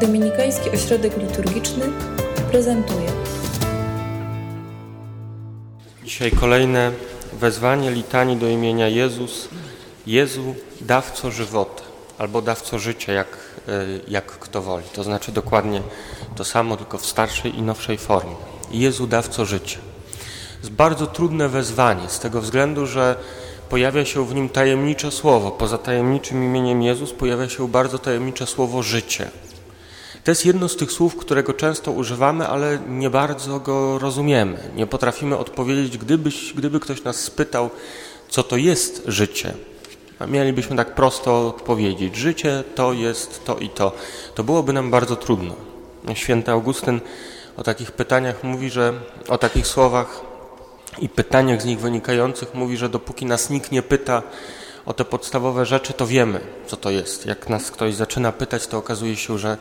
Dominikański Ośrodek Liturgiczny prezentuje. Dzisiaj kolejne wezwanie litanii do imienia Jezus. Jezu, dawco żywota, albo dawco życia, jak, e, jak kto woli. To znaczy dokładnie to samo, tylko w starszej i nowszej formie. Jezu, dawco życia. Jest bardzo trudne wezwanie z tego względu, że pojawia się w nim tajemnicze słowo. Poza tajemniczym imieniem Jezus pojawia się bardzo tajemnicze słowo życie. To jest jedno z tych słów, którego często używamy, ale nie bardzo go rozumiemy. Nie potrafimy odpowiedzieć, gdybyś, gdyby ktoś nas spytał, co to jest życie. A mielibyśmy tak prosto odpowiedzieć: Życie to jest to i to. To byłoby nam bardzo trudno. Święty Augustyn o takich pytaniach mówi, że o takich słowach i pytaniach z nich wynikających mówi, że dopóki nas nikt nie pyta o te podstawowe rzeczy, to wiemy, co to jest. Jak nas ktoś zaczyna pytać, to okazuje się, że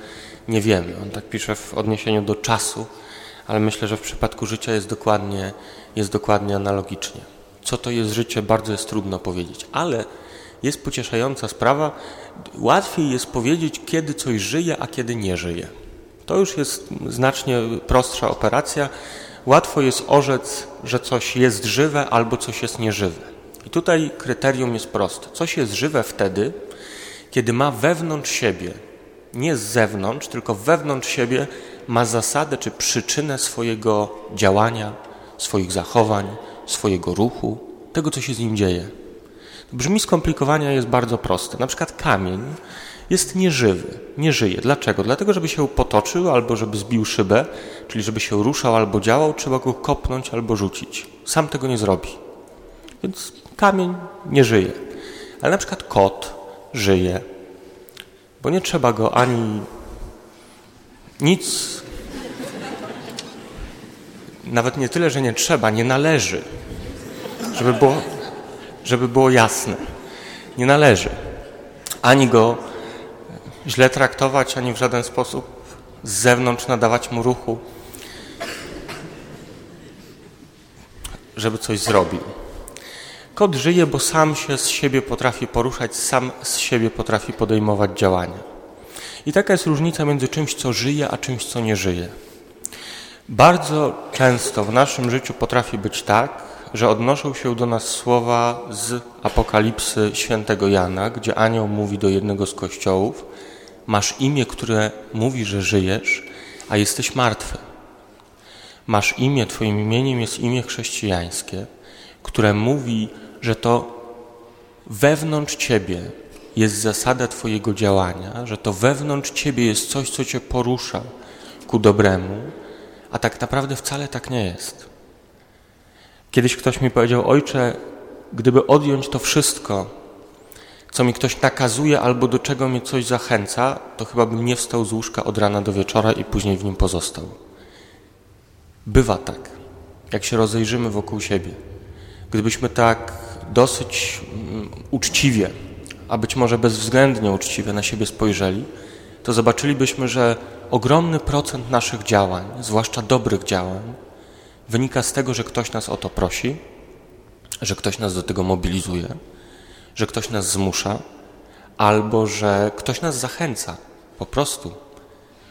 nie wiemy. On tak pisze w odniesieniu do czasu, ale myślę, że w przypadku życia jest dokładnie, jest dokładnie analogicznie. Co to jest życie, bardzo jest trudno powiedzieć, ale jest pocieszająca sprawa. Łatwiej jest powiedzieć, kiedy coś żyje, a kiedy nie żyje. To już jest znacznie prostsza operacja. Łatwo jest orzec, że coś jest żywe albo coś jest nieżywe. I tutaj kryterium jest proste. Coś jest żywe wtedy, kiedy ma wewnątrz siebie, nie z zewnątrz, tylko wewnątrz siebie, ma zasadę czy przyczynę swojego działania, swoich zachowań, swojego ruchu, tego, co się z nim dzieje. Brzmi skomplikowania jest bardzo proste. Na przykład kamień jest nieżywy, nie żyje. Dlaczego? Dlatego, żeby się potoczył albo żeby zbił szybę, czyli żeby się ruszał albo działał, trzeba go kopnąć albo rzucić. Sam tego nie zrobi. Więc kamień nie żyje. Ale na przykład kot żyje, bo nie trzeba go ani nic, nawet nie tyle, że nie trzeba, nie należy, żeby było, żeby było jasne. Nie należy ani go źle traktować, ani w żaden sposób z zewnątrz nadawać mu ruchu, żeby coś zrobił. Kot żyje, bo sam się z siebie potrafi poruszać, sam z siebie potrafi podejmować działania. I taka jest różnica między czymś, co żyje, a czymś, co nie żyje. Bardzo często w naszym życiu potrafi być tak, że odnoszą się do nas słowa z Apokalipsy świętego Jana, gdzie anioł mówi do jednego z kościołów: Masz imię, które mówi, że żyjesz, a jesteś martwy. Masz imię, Twoim imieniem jest imię chrześcijańskie, które mówi, że to wewnątrz Ciebie jest zasada Twojego działania, że to wewnątrz Ciebie jest coś, co Cię porusza ku dobremu, a tak naprawdę wcale tak nie jest. Kiedyś ktoś mi powiedział, ojcze, gdyby odjąć to wszystko, co mi ktoś nakazuje albo do czego mnie coś zachęca, to chyba bym nie wstał z łóżka od rana do wieczora i później w nim pozostał. Bywa tak, jak się rozejrzymy wokół siebie. Gdybyśmy tak dosyć mm, uczciwie, a być może bezwzględnie uczciwie na siebie spojrzeli, to zobaczylibyśmy, że ogromny procent naszych działań, zwłaszcza dobrych działań, wynika z tego, że ktoś nas o to prosi, że ktoś nas do tego mobilizuje, że ktoś nas zmusza, albo że ktoś nas zachęca, po prostu.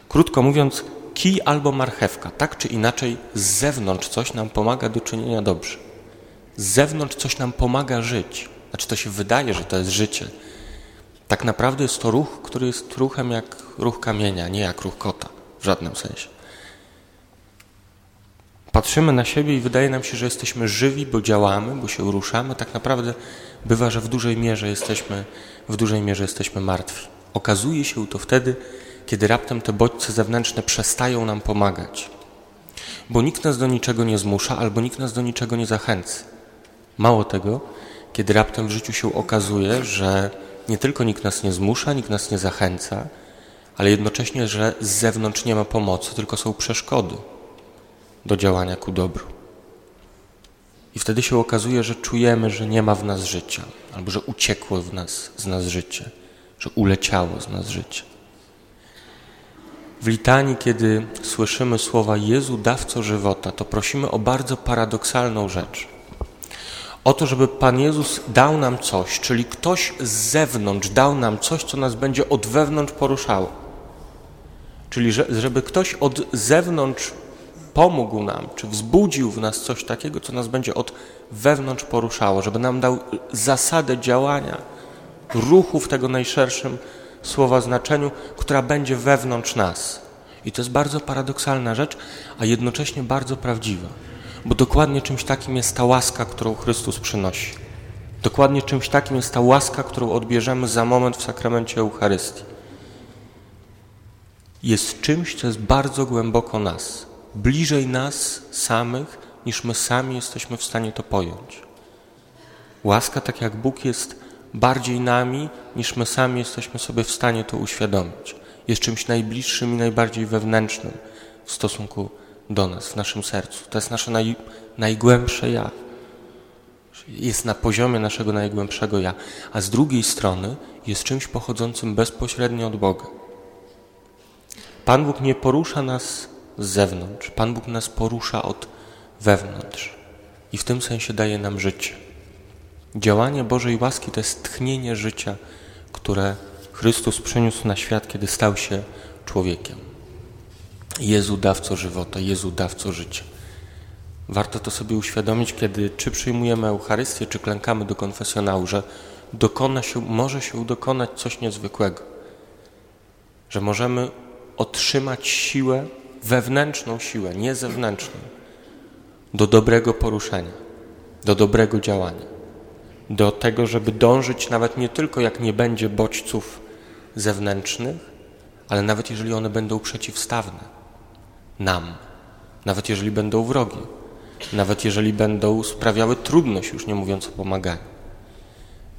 Krótko mówiąc, kij albo marchewka, tak czy inaczej, z zewnątrz coś nam pomaga do czynienia dobrze. Z zewnątrz coś nam pomaga żyć. Znaczy, to się wydaje, że to jest życie. Tak naprawdę jest to ruch, który jest ruchem jak ruch kamienia, nie jak ruch kota w żadnym sensie. Patrzymy na siebie i wydaje nam się, że jesteśmy żywi, bo działamy, bo się ruszamy. Tak naprawdę bywa, że w dużej mierze jesteśmy, w dużej mierze jesteśmy martwi. Okazuje się to wtedy, kiedy raptem te bodźce zewnętrzne przestają nam pomagać. Bo nikt nas do niczego nie zmusza, albo nikt nas do niczego nie zachęca. Mało tego, kiedy raptem w życiu się okazuje, że nie tylko nikt nas nie zmusza, nikt nas nie zachęca, ale jednocześnie, że z zewnątrz nie ma pomocy, tylko są przeszkody do działania ku dobru. I wtedy się okazuje, że czujemy, że nie ma w nas życia, albo że uciekło w nas, z nas życie, że uleciało z nas życie. W litanii, kiedy słyszymy słowa Jezu, dawco żywota, to prosimy o bardzo paradoksalną rzecz. O to, żeby Pan Jezus dał nam coś, czyli ktoś z zewnątrz dał nam coś, co nas będzie od wewnątrz poruszało. Czyli żeby ktoś od zewnątrz pomógł nam, czy wzbudził w nas coś takiego, co nas będzie od wewnątrz poruszało, żeby nam dał zasadę działania, ruchu w tego najszerszym słowa znaczeniu, która będzie wewnątrz nas. I to jest bardzo paradoksalna rzecz, a jednocześnie bardzo prawdziwa, bo dokładnie czymś takim jest ta łaska, którą Chrystus przynosi. Dokładnie czymś takim jest ta łaska, którą odbierzemy za moment w sakramencie Eucharystii. Jest czymś, co jest bardzo głęboko nas, bliżej nas samych, niż my sami jesteśmy w stanie to pojąć. Łaska, tak jak Bóg jest bardziej nami, niż my sami jesteśmy sobie w stanie to uświadomić. Jest czymś najbliższym i najbardziej wewnętrznym w stosunku do nas, w naszym sercu. To jest nasze naj, najgłębsze ja. Jest na poziomie naszego najgłębszego ja, a z drugiej strony jest czymś pochodzącym bezpośrednio od Boga. Pan Bóg nie porusza nas z zewnątrz, Pan Bóg nas porusza od wewnątrz i w tym sensie daje nam życie. Działanie Bożej łaski to jest tchnienie życia, które Chrystus przyniósł na świat, kiedy stał się człowiekiem. Jezu dawco żywota, Jezu dawco życia. Warto to sobie uświadomić, kiedy czy przyjmujemy Eucharystię, czy klękamy do konfesjonału, że dokona się, może się dokonać coś niezwykłego. Że możemy otrzymać siłę, wewnętrzną siłę, nie zewnętrzną, do dobrego poruszenia, do dobrego działania do tego, żeby dążyć nawet nie tylko jak nie będzie bodźców zewnętrznych, ale nawet jeżeli one będą przeciwstawne nam, nawet jeżeli będą wrogie, nawet jeżeli będą sprawiały trudność, już nie mówiąc o pomaganiu.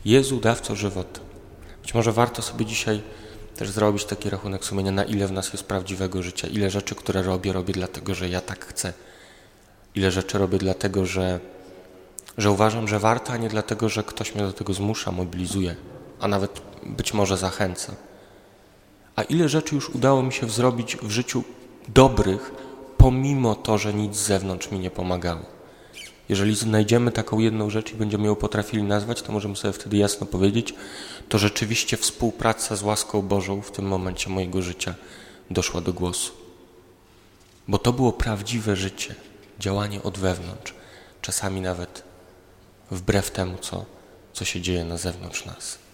Jezu, dawco żywota. Być może warto sobie dzisiaj też zrobić taki rachunek sumienia, na ile w nas jest prawdziwego życia, ile rzeczy, które robię, robię dlatego, że ja tak chcę, ile rzeczy robię dlatego, że że uważam, że warto, a nie dlatego, że ktoś mnie do tego zmusza, mobilizuje, a nawet być może zachęca. A ile rzeczy już udało mi się zrobić w życiu dobrych, pomimo to, że nic z zewnątrz mi nie pomagało. Jeżeli znajdziemy taką jedną rzecz i będziemy ją potrafili nazwać, to możemy sobie wtedy jasno powiedzieć, to rzeczywiście współpraca z łaską Bożą w tym momencie mojego życia doszła do głosu. Bo to było prawdziwe życie, działanie od wewnątrz, czasami nawet wbrew temu, co, co się dzieje na zewnątrz nas.